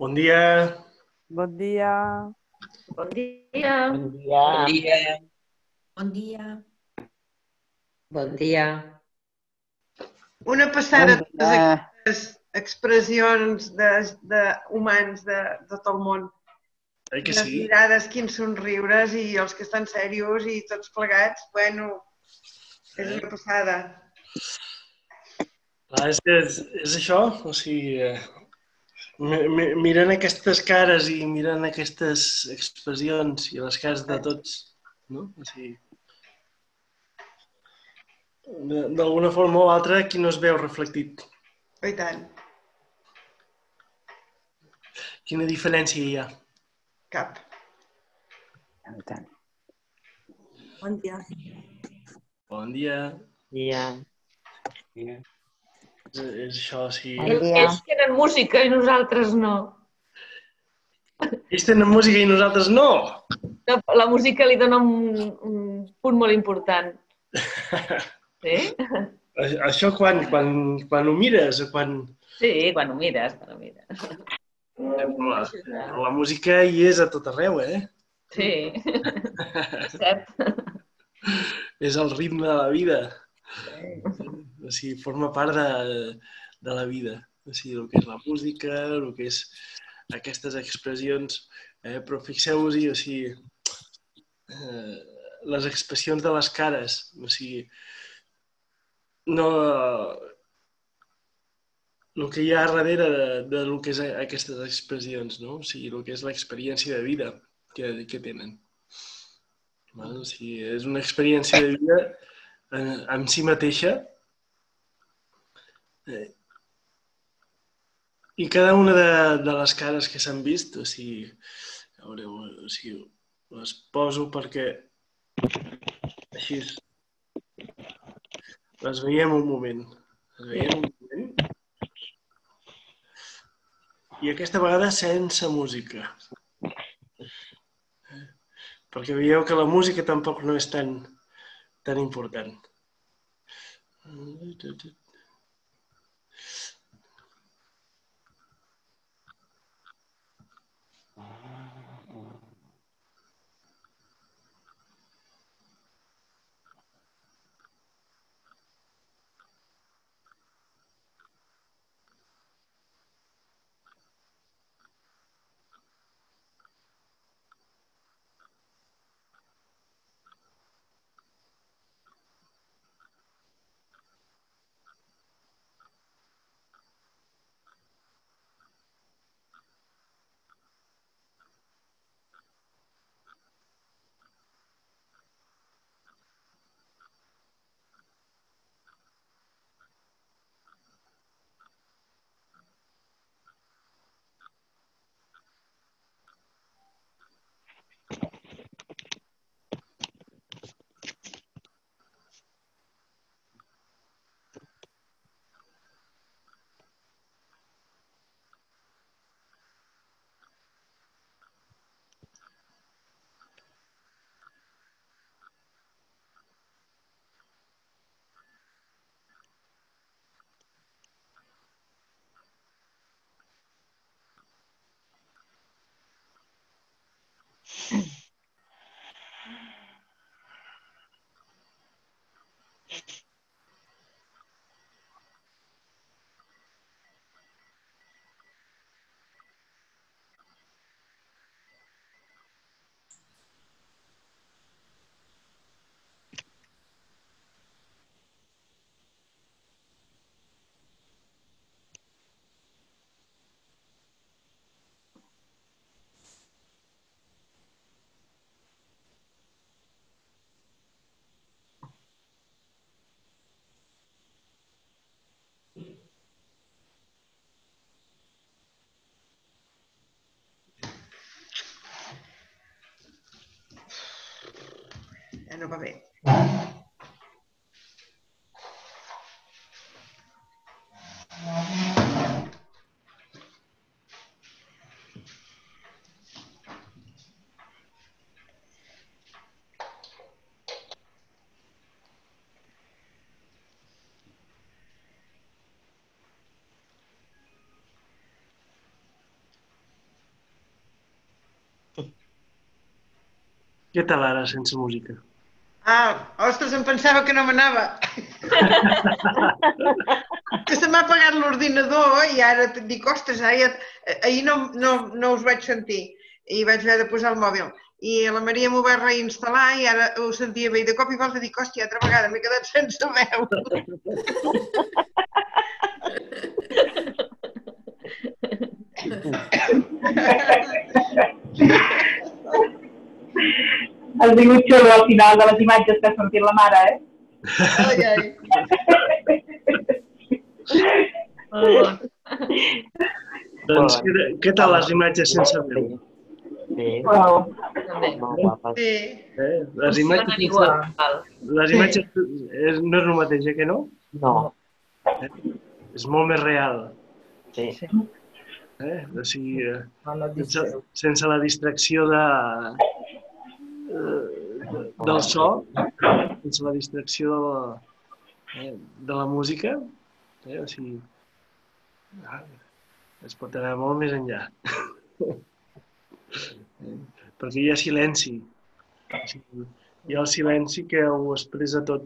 Bon dia. Bon dia. Bon dia. Bon dia. Bon dia. Bon dia. Bon dia. Una passada Bon totes dia. aquestes expressions de, de humans de, de tot el món. Eh que Les sí? mirades, quins somriures i els que estan serios i tots plegats, bueno, és una passada. Clar, és, és, és això, o sigui, eh, mirant aquestes cares i mirant aquestes expressions i les cares de tots, no? O sigui, de- d'alguna forma o altra aquí no es veu reflectit. Oh, I tant, Quina diferència hi ha? cap. I tant. Bon dia. Bon dia. Dia. És, és això, o sigui... Ells, ells tenen música i nosaltres no. Ells tenen música i nosaltres no! No, La música li dona un, un punt molt important. Sí? A- Això quan, quan, quan ho mires o quan... Sí, quan ho mires, quan ho mires. La, la música hi és a tot arreu, eh? Sí, és cert. És el ritme de la vida. O sigui, forma part de, de la vida. O sigui, el que és la música, el que és aquestes expressions. Eh? Però fixeu-vos-hi, o sigui, eh, les expressions de les cares. O sigui, no... El que hi ha darrere de, de lo que és aquestes expressions, no? O sigui, el que és l'experiència de vida que, que tenen. Val? O sigui, és una experiència de vida eh, amb si mateixa i cada una de, de les cares que s'han vist, o sigui, a veure, o sigui, les poso perquè així les veiem un moment. Les veiem un moment. I aquesta vegada sense música. Perquè veieu que la música tampoc no és tan, tan important. Ja no va bé. Què tal ara sense música? Ah, ostres, em pensava que no m'anava. que se m'ha apagat l'ordinador i ara et dic, ostres, ahir, ahir no, no, no us vaig sentir i vaig haver de posar el mòbil. I la Maria m'ho va reinstal·lar i ara ho sentia bé. I de cop i volta dic, hòstia, altra vegada m'he quedat sense veu. Has vingut xulo al final de les imatges que ha sortit la mare, eh? Ai, ai. Doncs què, què tal les imatges sense veu? Sí, Wow. Sí. Eh? Les imatges, sense, les imatges és, no és el mateix, eh, que no? No, És molt més real. sí. Eh? O sigui, eh, sense, sense la distracció de, eh, del so, sense la distracció de la, eh, de la música, eh? o sigui, ah, es pot anar molt més enllà. Perquè hi ha silenci. O sigui, hi ha el silenci que ho expressa tot.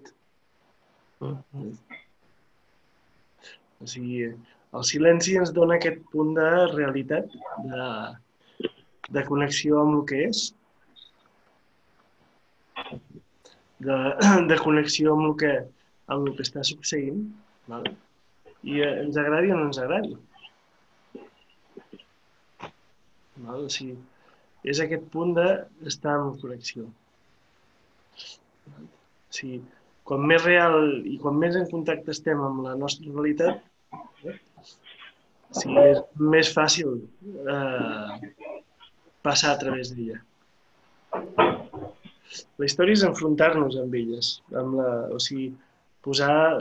O sigui, el silenci ens dona aquest punt de realitat, de, de connexió amb el que és, de, de connexió amb el que, amb el que està succeint, val? i eh, ens agradi o no ens agradi. Val? O sigui, és aquest punt d'estar en connexió. O sigui, quan més real i quan més en contacte estem amb la nostra realitat, sí, és més fàcil eh, passar a través d'ella. La història és enfrontar-nos amb elles, amb la, o sigui, posar,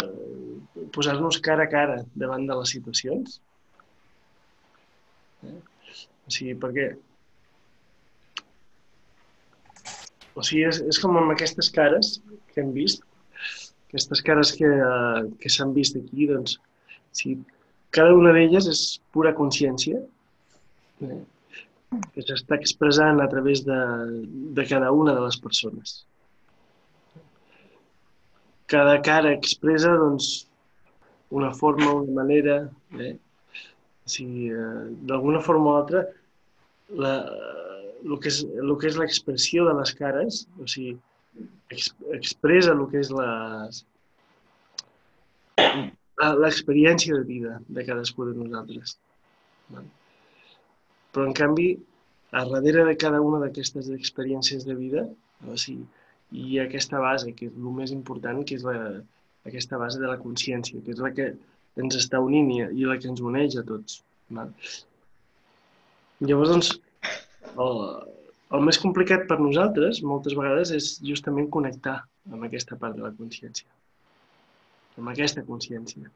posar-nos cara a cara davant de les situacions. Eh? O sigui, perquè o sigui, és, és com amb aquestes cares que hem vist, aquestes cares que, eh, que s'han vist aquí, doncs, si cada una d'elles és pura consciència, eh, que s'està expressant a través de, de cada una de les persones. Cada cara expressa doncs, una forma, una manera, eh? o sigui, eh, d'alguna forma o altra, la, el que és, el que és l'expressió de les cares, o sigui, ex, expressa el que és l'experiència de vida de cadascú de nosaltres. Val? Però, en canvi, a darrere de cada una d'aquestes experiències de vida, o sigui, ha aquesta base, que és el més important, que és la, aquesta base de la consciència, que és la que ens està unint i, i la que ens uneix a tots. Val? Llavors, doncs, el, el més complicat per nosaltres, moltes vegades, és justament connectar amb aquesta part de la consciència. Amb aquesta consciència.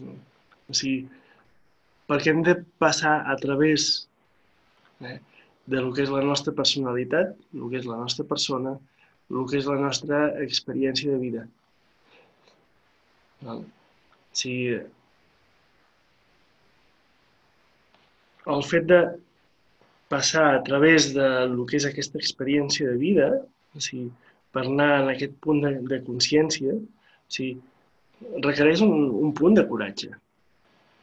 O sigui, perquè hem de passar a través eh, de lo que és la nostra personalitat, el que és la nostra persona, el que és la nostra experiència de vida. Val? Sigui, el fet de passar a través de lo que és aquesta experiència de vida, o sigui, per anar en aquest punt de, de consciència, o sigui, requereix un, un punt de coratge.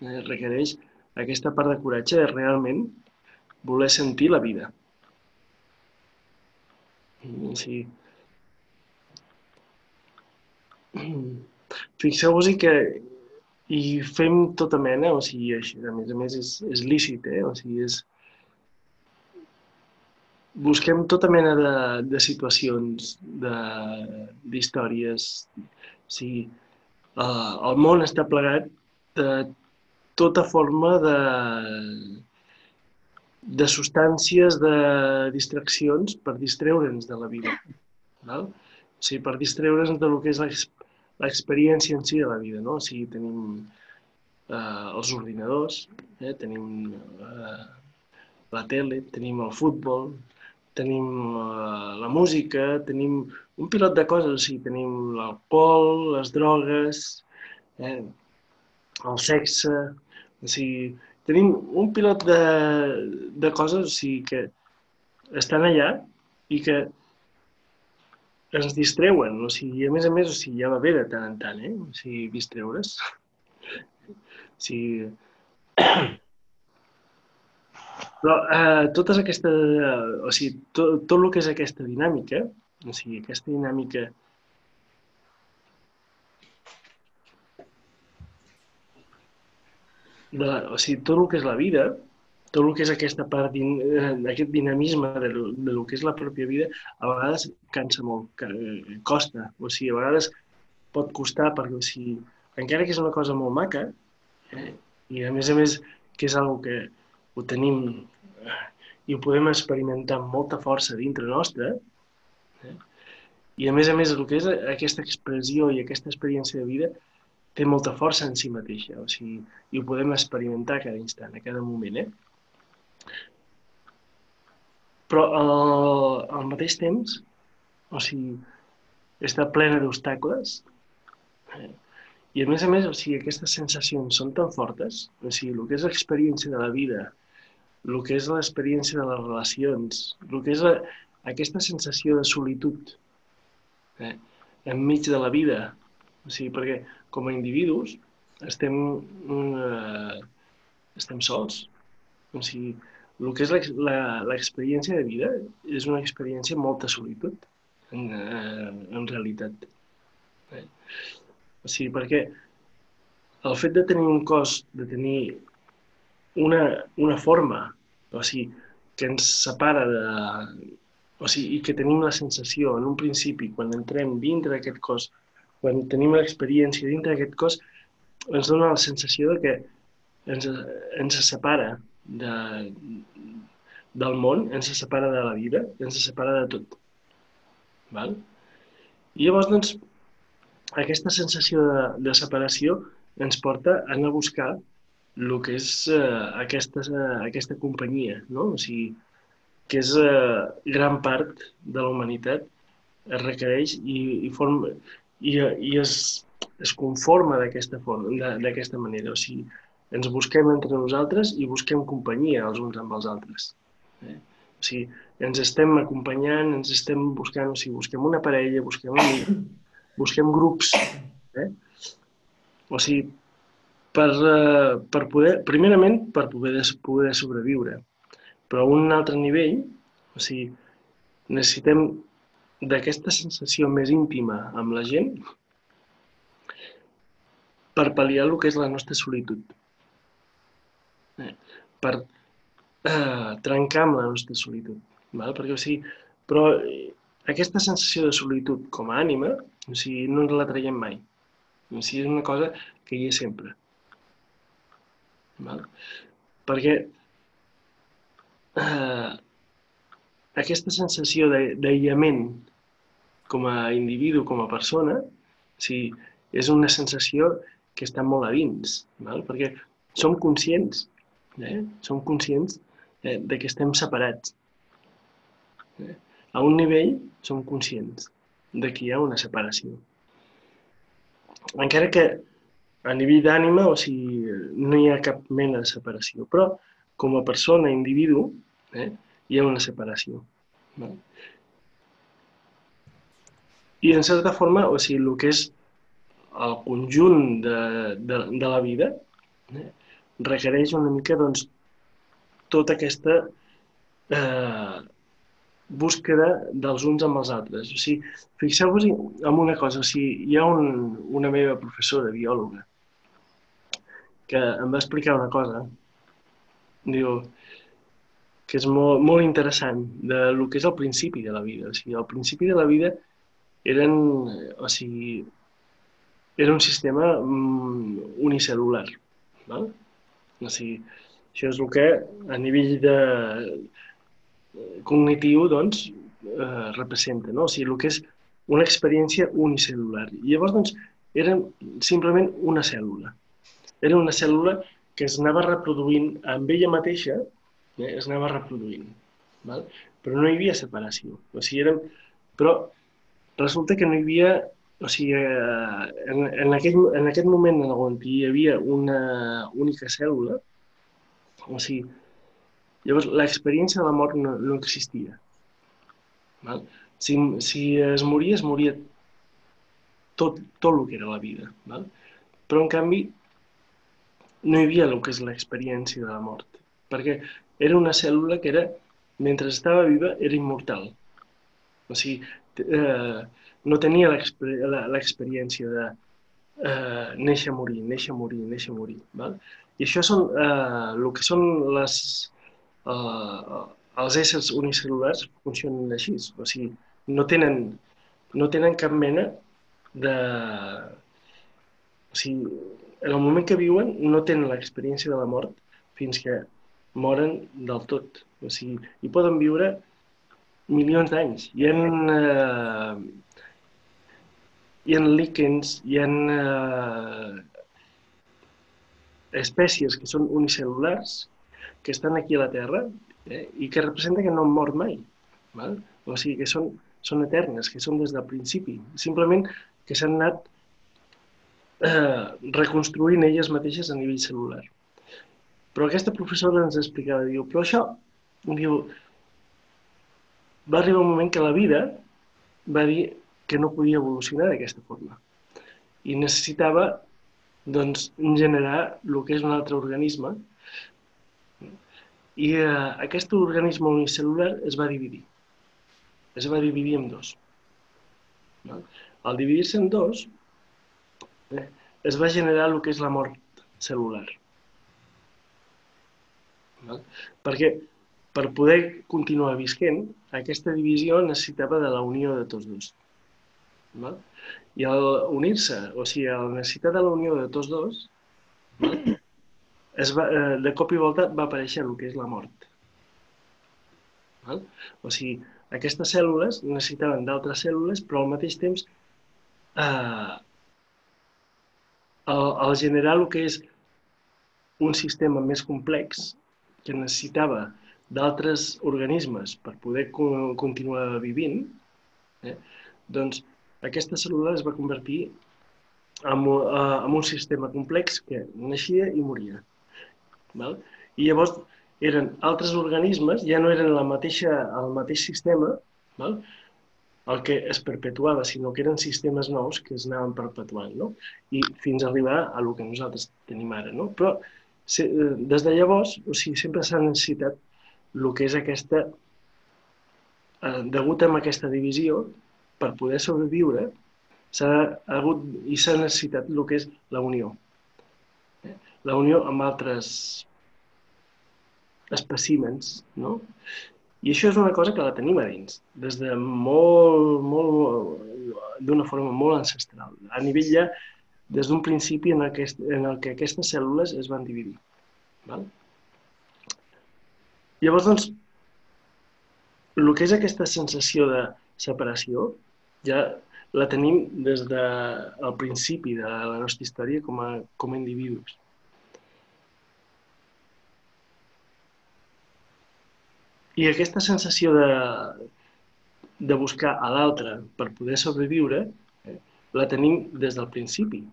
Eh, requereix aquesta part de coratge de realment voler sentir la vida. Sigui, fixeu-vos-hi que i fem tota mena, o sigui, així, a més a més és, és lícit, eh? o sigui, és... Busquem tota mena de, de situacions, d'històries, o sigui, eh, el món està plegat de tota forma de, de substàncies, de distraccions per distreure'ns de la vida. Val? O sigui, per distreure'ns de lo que és l'ex- l'experiència en si de la vida. No? O sigui, tenim eh, els ordinadors, eh? tenim eh, la tele, tenim el futbol, tenim eh, la música, tenim un pilot de coses, o sigui, tenim l'alcohol, les drogues, eh? El sexe, o sigui, tenim un pilot de, de coses, o sigui, que estan allà i que ens distreuen. O sigui, a més a més, o sigui, ja va bé de tant en tant, eh? O sigui, distreure's. O sigui... Però eh, totes aquestes... Eh, o sigui, tot, tot el que és aquesta dinàmica, o sigui, aquesta dinàmica de la, o sigui, tot el que és la vida, tot el que és aquesta part, din, eh, aquest dinamisme de, de lo que és la pròpia vida, a vegades cansa molt, eh, costa. O sigui, a vegades pot costar perquè, o sigui, encara que és una cosa molt maca, eh, i a més a més que és una que ho tenim eh, i ho podem experimentar amb molta força dintre nostra, eh, i a més a més el que és aquesta expressió i aquesta experiència de vida té molta força en si mateixa, o sigui, i ho podem experimentar cada instant, a cada moment, eh? Però al, al mateix temps, o sigui, està plena d'obstacles, eh? i a més a més, o sigui, aquestes sensacions són tan fortes, o sigui, el que és l'experiència de la vida, el que és l'experiència de les relacions, el que és la, aquesta sensació de solitud eh? enmig de la vida, o sigui, perquè com a individus estem, eh, estem sols. O sigui, el que és l'experiència de vida és una experiència amb molta solitud, en, eh, en realitat. Eh? O sigui, perquè el fet de tenir un cos, de tenir una, una forma, o sigui, que ens separa de... O sigui, i que tenim la sensació, en un principi, quan entrem dintre d'aquest cos, quan tenim l'experiència dintre d'aquest cos, ens dona la sensació de que ens, ens separa de, del món, ens separa de la vida, ens separa de tot. Val? I llavors, doncs, aquesta sensació de, de separació ens porta a anar a buscar el que és eh, aquesta, eh, aquesta companyia, no? O sigui, que és eh, gran part de la humanitat es requereix i, i, forma, i, i es, es conforma d'aquesta manera. O sigui, ens busquem entre nosaltres i busquem companyia els uns amb els altres. Eh? O sigui, ens estem acompanyant, ens estem buscant, o sigui, busquem una parella, busquem un amic, busquem grups. Eh? O sigui, per, eh, per poder, primerament, per poder, poder sobreviure. Però a un altre nivell, o sigui, necessitem d'aquesta sensació més íntima amb la gent per pal·liar el que és la nostra solitud. Eh, Per eh, trencar amb la nostra solitud. Val? Perquè, o sigui, però eh, aquesta sensació de solitud com a ànima, o sigui, no ens la traiem mai. O sigui, és una cosa que hi és sempre. Val? Perquè eh, aquesta sensació d'aïllament com a individu, com a persona, o sigui, és una sensació que està molt a dins, val? perquè som conscients, eh? som conscients eh, de que estem separats. Eh? A un nivell som conscients de que hi ha una separació. Encara que a nivell d'ànima, o sigui, no hi ha cap mena de separació, però com a persona, individu, eh, hi ha una separació. Val? I en certa forma, o sigui, el que és el conjunt de, de, de la vida eh, requereix una mica doncs, tota aquesta eh, búsqueda dels uns amb els altres. O sigui, fixeu-vos en una cosa, o sigui, hi ha un, una meva professora, biòloga, que em va explicar una cosa, diu, que és molt, molt interessant, de lo que és el principi de la vida. O sigui, el principi de la vida eren, o sigui, era un sistema mm, unicel·lular. Val? O sigui, això és el que a nivell de cognitiu doncs, eh, representa, no? o sigui, el que és una experiència unicel·lular. I llavors, doncs, eren simplement una cèl·lula. Era una cèl·lula que es anava reproduint amb ella mateixa, eh, es anava reproduint. Val? Però no hi havia separació. O sigui, érem... Però resulta que no hi havia o sigui, eh, en, en, aquell, en aquest moment en on hi havia una única cèl·lula, o sigui, Llavors, l'experiència de la mort no, no existia. Val? Si, si es moria, es moria tot, tot el que era la vida. Val? Però, en canvi, no hi havia el que és l'experiència de la mort. Perquè era una cèl·lula que era, mentre estava viva, era immortal. O sigui, eh, no tenia l'experiència de eh, néixer, morir, néixer, morir, néixer, morir. Val? I això són eh, el que són les, eh, els éssers unicel·lulars funcionen així. O sigui, no tenen, no tenen cap mena de... O sigui, en el moment que viuen no tenen l'experiència de la mort fins que moren del tot. O sigui, hi poden viure milions d'anys. Hi ha, eh, hi ha líquens, hi ha eh, espècies que són unicel·lulars, que estan aquí a la Terra eh, i que representa que no han mort mai. Val? O sigui, que són, són eternes, que són des del principi. Simplement que s'han anat eh, reconstruint elles mateixes a nivell celular. Però aquesta professora ens explicava, diu, però això, diu, va arribar un moment que la vida va dir que no podia evolucionar d'aquesta forma i necessitava doncs, generar el que és un altre organisme i eh, aquest organisme unicel·lular es va dividir. Es va dividir en dos. No? Al dividir-se en dos, eh, es va generar el que és la mort cel·lular. Val? Perquè per poder continuar visquent, aquesta divisió necessitava de la unió de tots dos. Val? I al unir-se, o sigui, la necessitat de la unió de tots dos, val? es va, eh, de cop i volta va aparèixer el que és la mort. Val? O sigui, aquestes cèl·lules necessitaven d'altres cèl·lules, però al mateix temps eh, al, al generar el que és un sistema més complex que necessitava d'altres organismes per poder co continuar vivint, eh, doncs aquesta cèl·lula es va convertir en, eh, en un sistema complex que naixia i moria. Val? I llavors eren altres organismes, ja no eren la mateixa, el mateix sistema, val? el que es perpetuava, sinó que eren sistemes nous que es anaven perpetuant, no? i fins a arribar a el que nosaltres tenim ara. No? Però se, eh, des de llavors, o sigui, sempre s'ha necessitat el que és aquesta, eh, degut a aquesta divisió, per poder sobreviure, s'ha hagut i s'ha necessitat el que és la unió. Eh? La unió amb altres espècimens, no? I això és una cosa que la tenim a dins, des de molt, molt, d'una forma molt ancestral. A nivell ja, des d'un principi en, aquest, en el que aquestes cèl·lules es van dividir. Val? Llavors, doncs, el que és aquesta sensació de separació ja la tenim des del principi de la nostra història com a, com a individus. I aquesta sensació de, de buscar a l'altre per poder sobreviure eh, la tenim des del principi.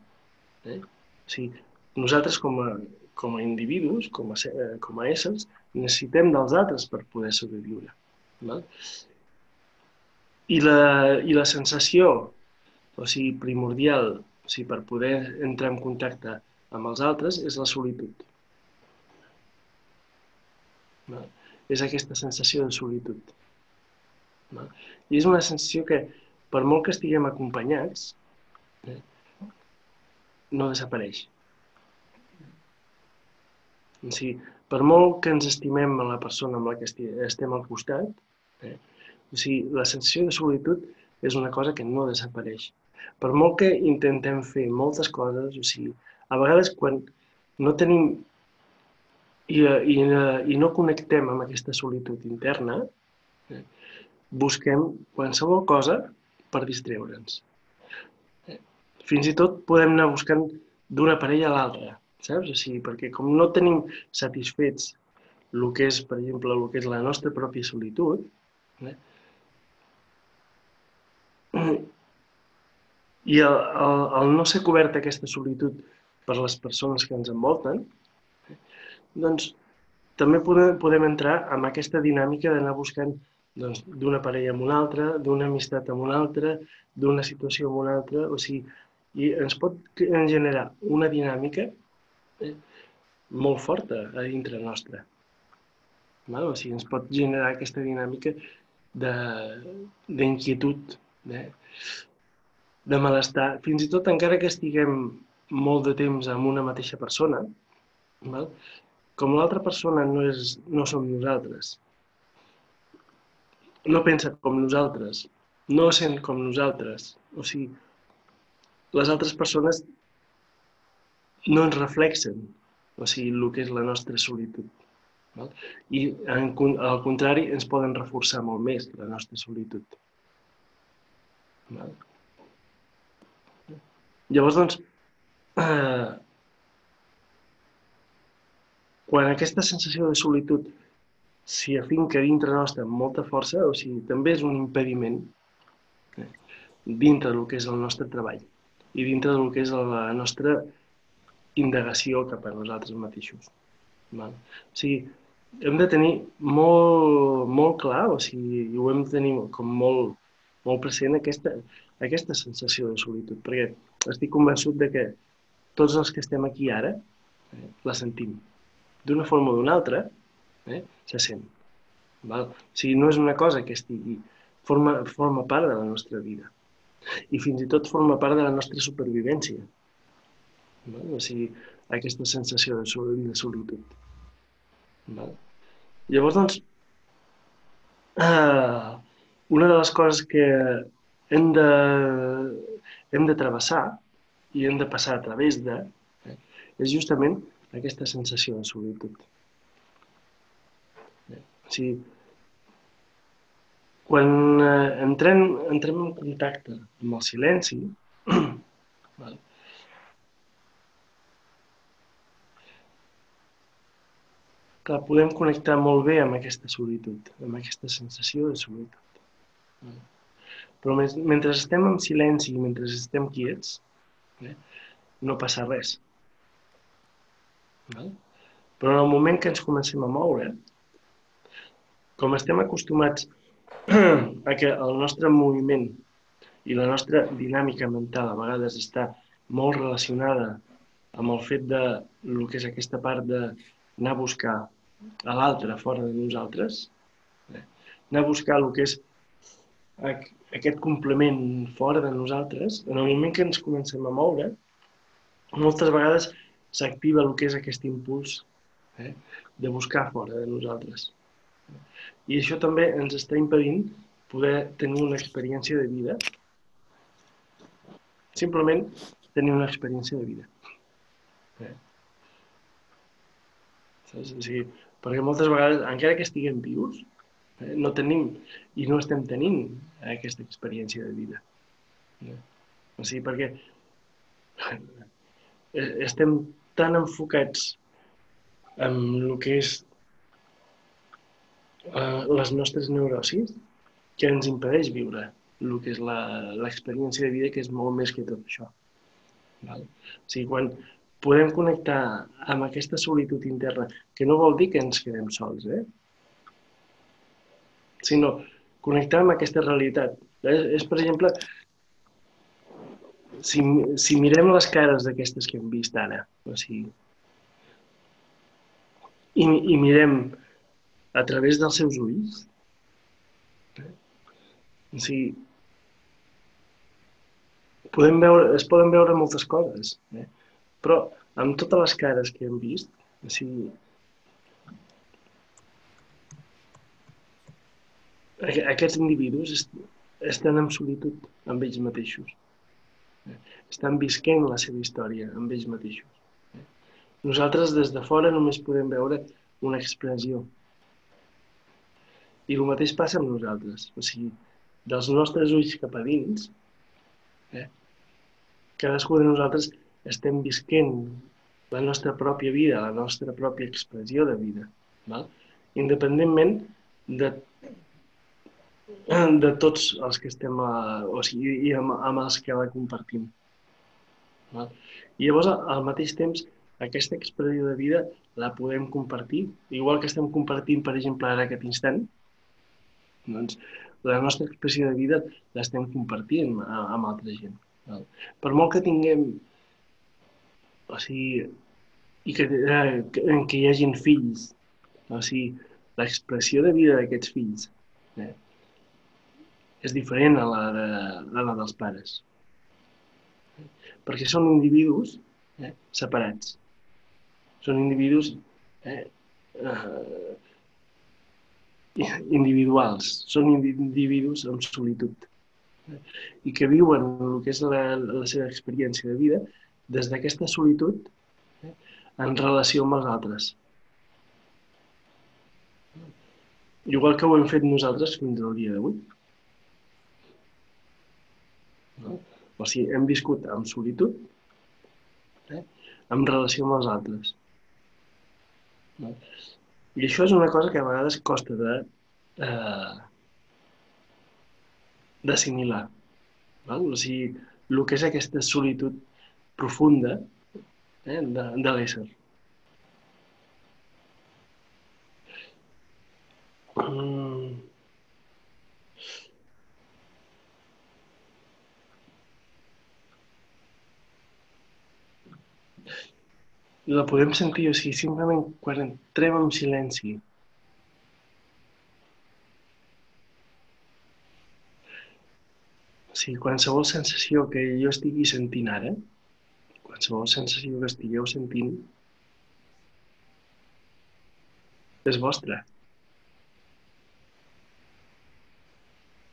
Eh? O sigui, nosaltres com a, com a individus, com a, eh, com a éssers, necessitem dels altres per poder sobreviure. Val? I la, I la sensació, o sigui, primordial, o sigui, per poder entrar en contacte amb els altres, és la solitud. Val? És aquesta sensació de solitud. Val? I és una sensació que, per molt que estiguem acompanyats, eh, no desapareix. O sigui, per molt que ens estimem a la persona amb la que estem al costat, eh, o sigui, la sensació de solitud és una cosa que no desapareix. Per molt que intentem fer moltes coses, o sigui, a vegades quan no tenim i, i, i no connectem amb aquesta solitud interna, eh, busquem qualsevol cosa per distreure'ns. Eh, Fins i tot podem anar buscant d'una parella a l'altra, saps? O sigui, perquè com no tenim satisfets el que és, per exemple, el que és la nostra pròpia solitud, eh, i el, el, el no ser coberta aquesta solitud per les persones que ens envolten, eh, doncs també podem, podem entrar en aquesta dinàmica d'anar buscant doncs, d'una parella amb una altra, d'una amistat amb una altra, d'una situació amb una altra, o sigui, i ens pot generar una dinàmica molt forta a dintre nostra. Val? O sigui, ens pot generar aquesta dinàmica d'inquietud, de, de malestar, fins i tot encara que estiguem molt de temps amb una mateixa persona, val? com l'altra persona no, és, no som nosaltres, no pensa com nosaltres, no sent com nosaltres, o sigui, les altres persones no ens reflexen, o sigui, el que és la nostra solitud. Val? I en, al contrari, ens poden reforçar molt més la nostra solitud. Val? Llavors, doncs, eh, quan aquesta sensació de solitud s'hi afinca dintre nostra amb molta força, o sigui, també és un impediment eh, dintre del que és el nostre treball i dintre del que és la nostra indagació cap a nosaltres mateixos. Val? O sigui, hem de tenir molt, molt clar, o sigui, ho hem de tenir com molt, molt present aquesta, aquesta sensació de solitud, perquè estic convençut de que tots els que estem aquí ara eh, la sentim. D'una forma o d'una altra, eh, se sent. Val? O sigui, no és una cosa que estigui, forma, forma part de la nostra vida. I fins i tot forma part de la nostra supervivència. Val? O sigui, aquesta sensació de, sol, de solitud. Val? Llavors, doncs, eh, una de les coses que hem de, hem de travessar i hem de passar a través de eh, és justament aquesta sensació de solitud. Eh, o sigui, quan eh, entrem, entrem en contacte amb el silenci, val? Clar, podem connectar molt bé amb aquesta solitud, amb aquesta sensació de solitud. Però mentre estem en silenci mentre estem quiets, eh, no passa res. Però en el moment que ens comencem a moure, com estem acostumats a que el nostre moviment i la nostra dinàmica mental a vegades està molt relacionada amb el fet de el que és aquesta part d'anar a buscar a l'altre fora de nosaltres, eh? anar a buscar el que és aquest complement fora de nosaltres, en el moment que ens comencem a moure, moltes vegades s'activa el que és aquest impuls eh? de buscar fora de nosaltres. I això també ens està impedint poder tenir una experiència de vida. Simplement tenir una experiència de vida. Eh? Saps? O sigui, perquè moltes vegades, encara que estiguem vius, eh, no tenim i no estem tenint aquesta experiència de vida. Eh? O sigui, perquè eh, estem tan enfocats en el que és eh, les nostres neurosis que ens impedeix viure el que és l'experiència de vida, que és molt més que tot això. Val? O sigui, quan, podem connectar amb aquesta solitud interna, que no vol dir que ens quedem sols, eh? sinó connectar amb aquesta realitat. És, és per exemple, si, si mirem les cares d'aquestes que hem vist ara, o sigui, i, i mirem a través dels seus ulls, eh? o sigui, podem veure, es poden veure moltes coses. Eh? Però amb totes les cares que hem vist, o sigui, aquests individus estan en solitud amb ells mateixos. Estan visquent la seva història amb ells mateixos. Nosaltres des de fora només podem veure una expressió. I el mateix passa amb nosaltres. O sigui, dels nostres ulls cap a dins, eh, cadascú de nosaltres estem visquent la nostra pròpia vida, la nostra pròpia expressió de vida, val? independentment de, de tots els que estem, a, o sigui, i amb, amb els que la compartim. Val? I llavors, al mateix temps, aquesta expressió de vida la podem compartir, igual que estem compartint, per exemple, ara aquest instant, doncs la nostra expressió de vida l'estem compartint amb, amb altra gent. Val? Per molt que tinguem, o sigui, i que, eh, que, que hi hagin fills, o sigui, l'expressió de vida d'aquests fills eh, és diferent a la, de, a la dels pares. Perquè són individus eh, separats. Són individus eh, eh, individuals, són individus amb solitud eh, i que viuen el que és la, la seva experiència de vida des d'aquesta solitud eh, en relació amb els altres. Igual que ho hem fet nosaltres fins al dia d'avui. No? O sigui, hem viscut amb solitud, eh? en relació amb els altres. No? I això és una cosa que a vegades costa de eh, d'assimilar. No? O sigui, el que és aquesta solitud profunda eh, de, de l'ésser. Mm. La podem sentir, o sigui, simplement quan entrem en silenci. O sigui, qualsevol sensació que jo estigui sentint ara, qualsevol sensació que estigueu sentint, és vostra.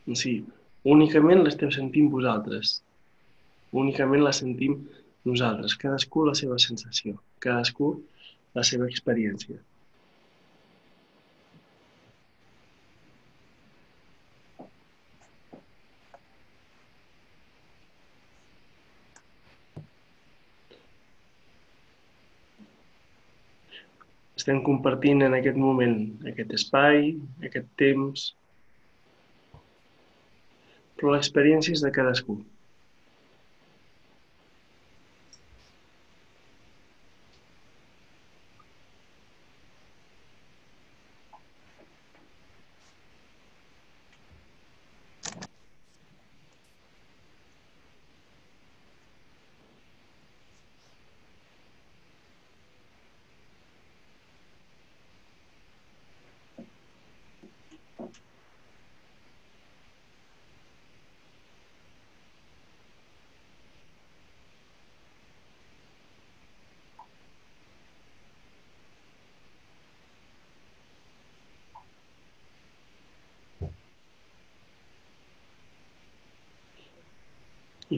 Sigui, únicament l'esteu sentint vosaltres. Únicament la sentim nosaltres. Cadascú la seva sensació. Cadascú la seva experiència. Estem compartint en aquest moment aquest espai, aquest temps, però l'experiència és de cadascú.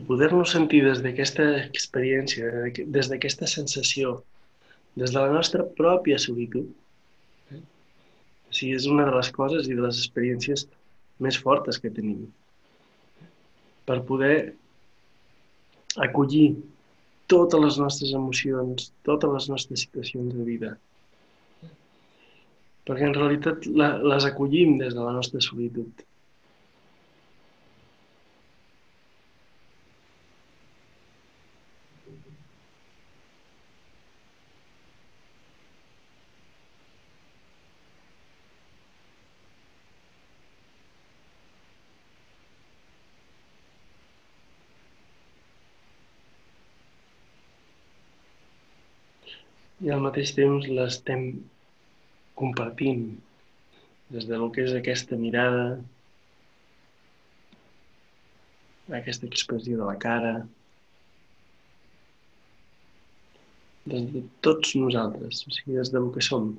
Poder-nos sentir des d'aquesta experiència, des d'aquesta sensació, des de la nostra pròpia solitud, eh? o sigui, és una de les coses i de les experiències més fortes que tenim. Per poder acollir totes les nostres emocions, totes les nostres situacions de vida. Perquè en realitat les acollim des de la nostra solitud. I al mateix temps l'estem compartint des de lo que és aquesta mirada, aquesta expressió de la cara, des de tots nosaltres, o sigui, des del que som.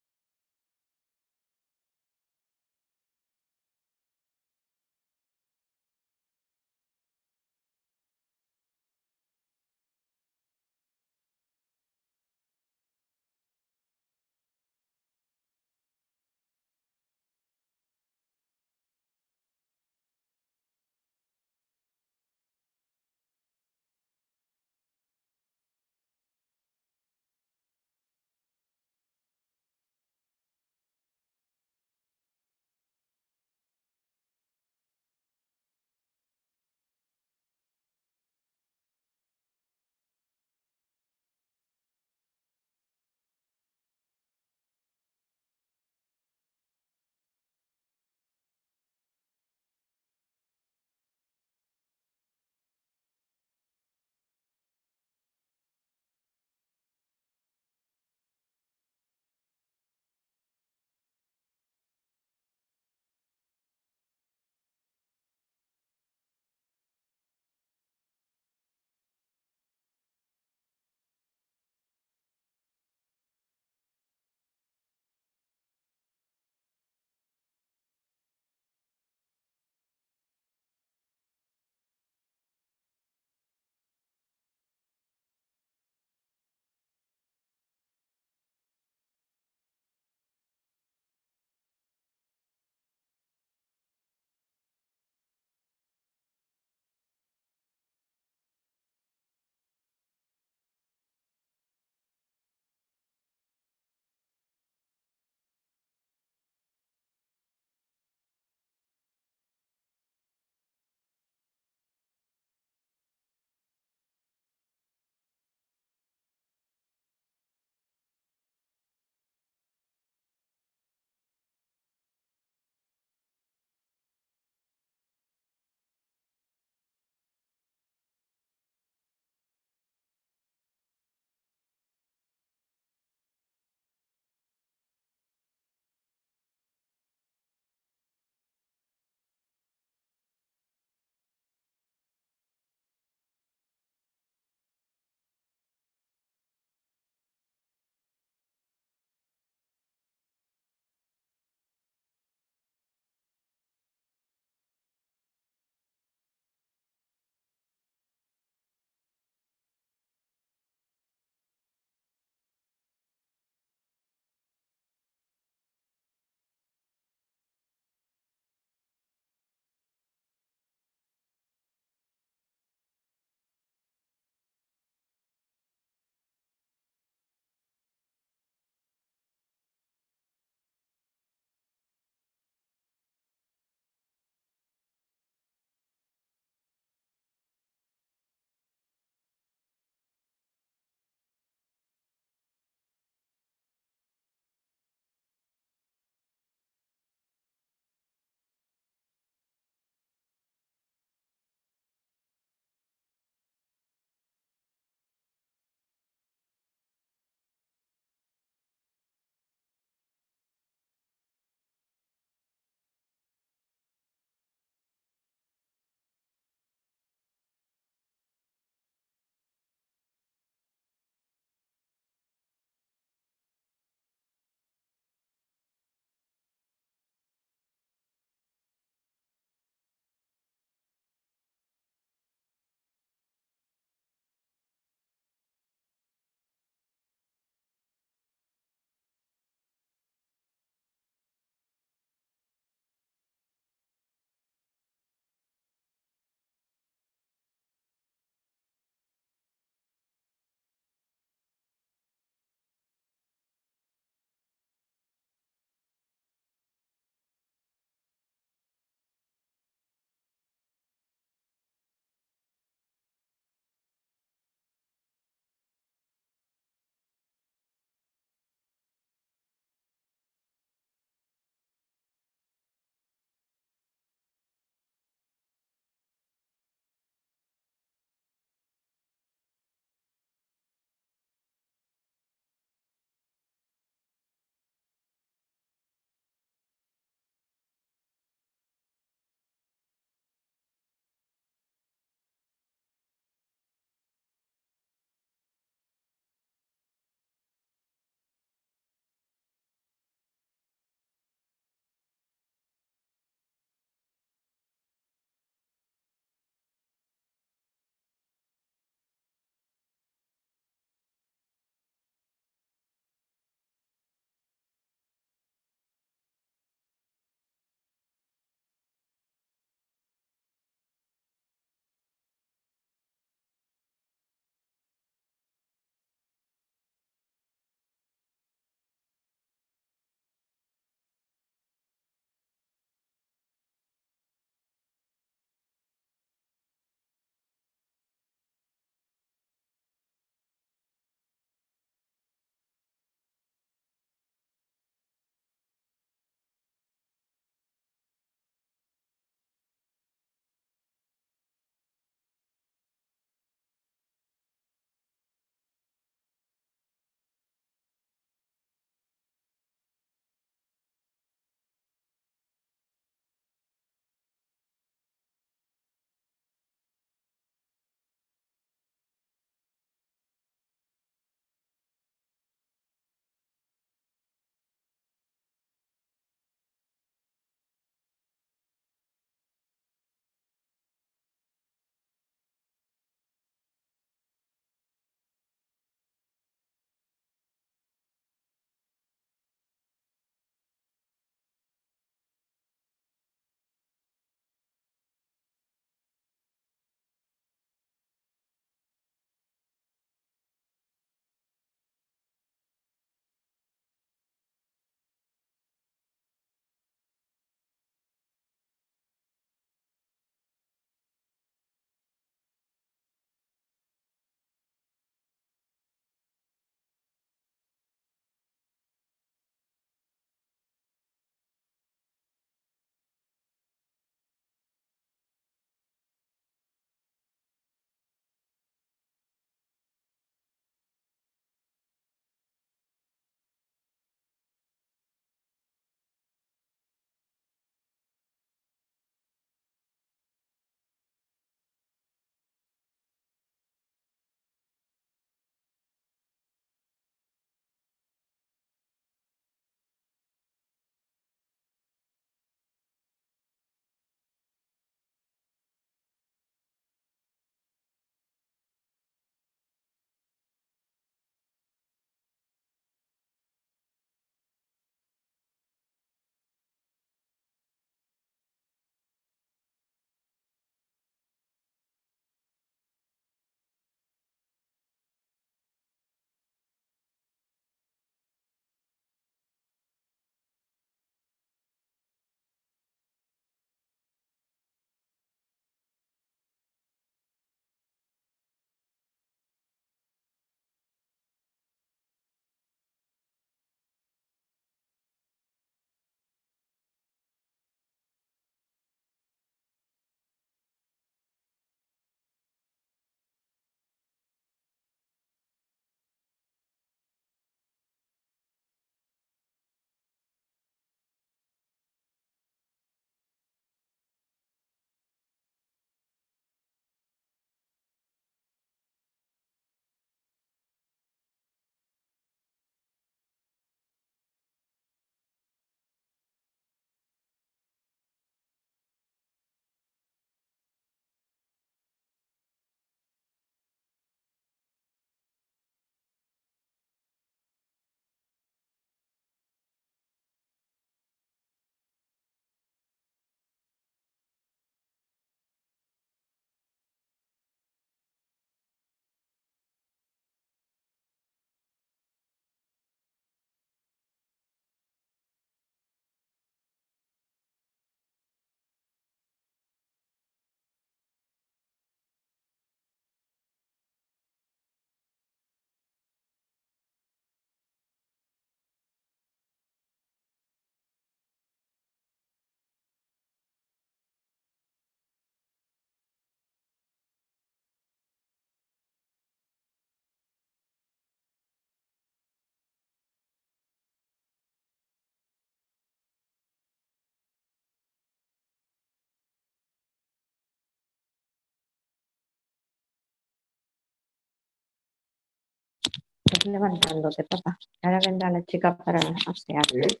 Estás levantándote, papá. Ahora vendrá la chica para asearte.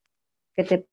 Que te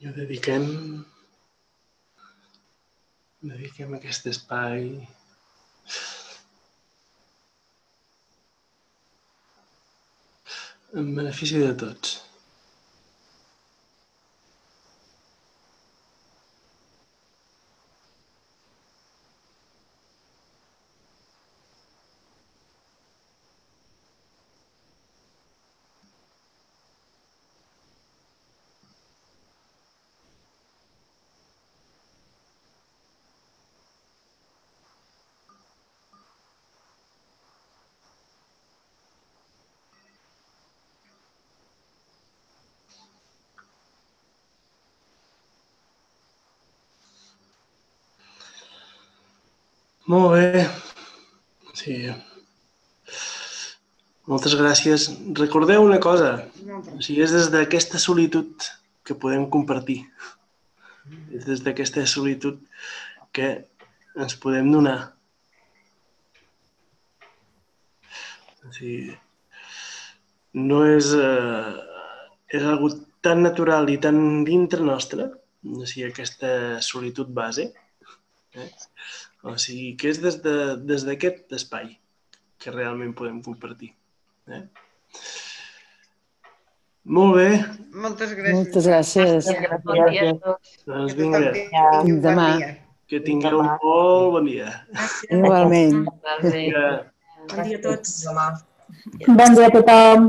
I ho dediquem... Dediquem aquest espai en benefici de tots. Molt bé. Sí. Moltes gràcies. Recordeu una cosa. O sigui, és des d'aquesta solitud que podem compartir. És des d'aquesta solitud que ens podem donar. O sigui, no és... Eh, és algo tan natural i tan dintre nostre, o sigui, aquesta solitud base, eh? O sigui, que és des d'aquest de, des espai que realment podem compartir. Eh? Molt bé, Moltes gràcies. Moltes gràcies. Bon dia a tots. doncs Que vinga, bon Demà. que tingueu un molt bon dia. Igualment. Vinga. Bon dia a tots. Bon dia a tothom.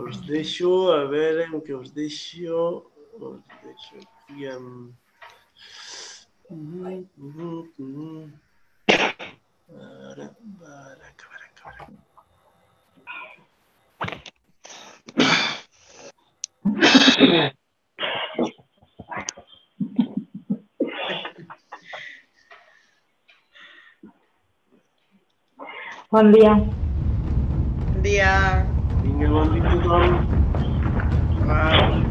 Us deixo, a veure amb què us deixo. Us deixo aquí amb... Mhm, mhm, mhm. Ara, ara, acabarà, acabarà. Bon dia. Bon dia. Vinga, bon dia a tothom. Wow.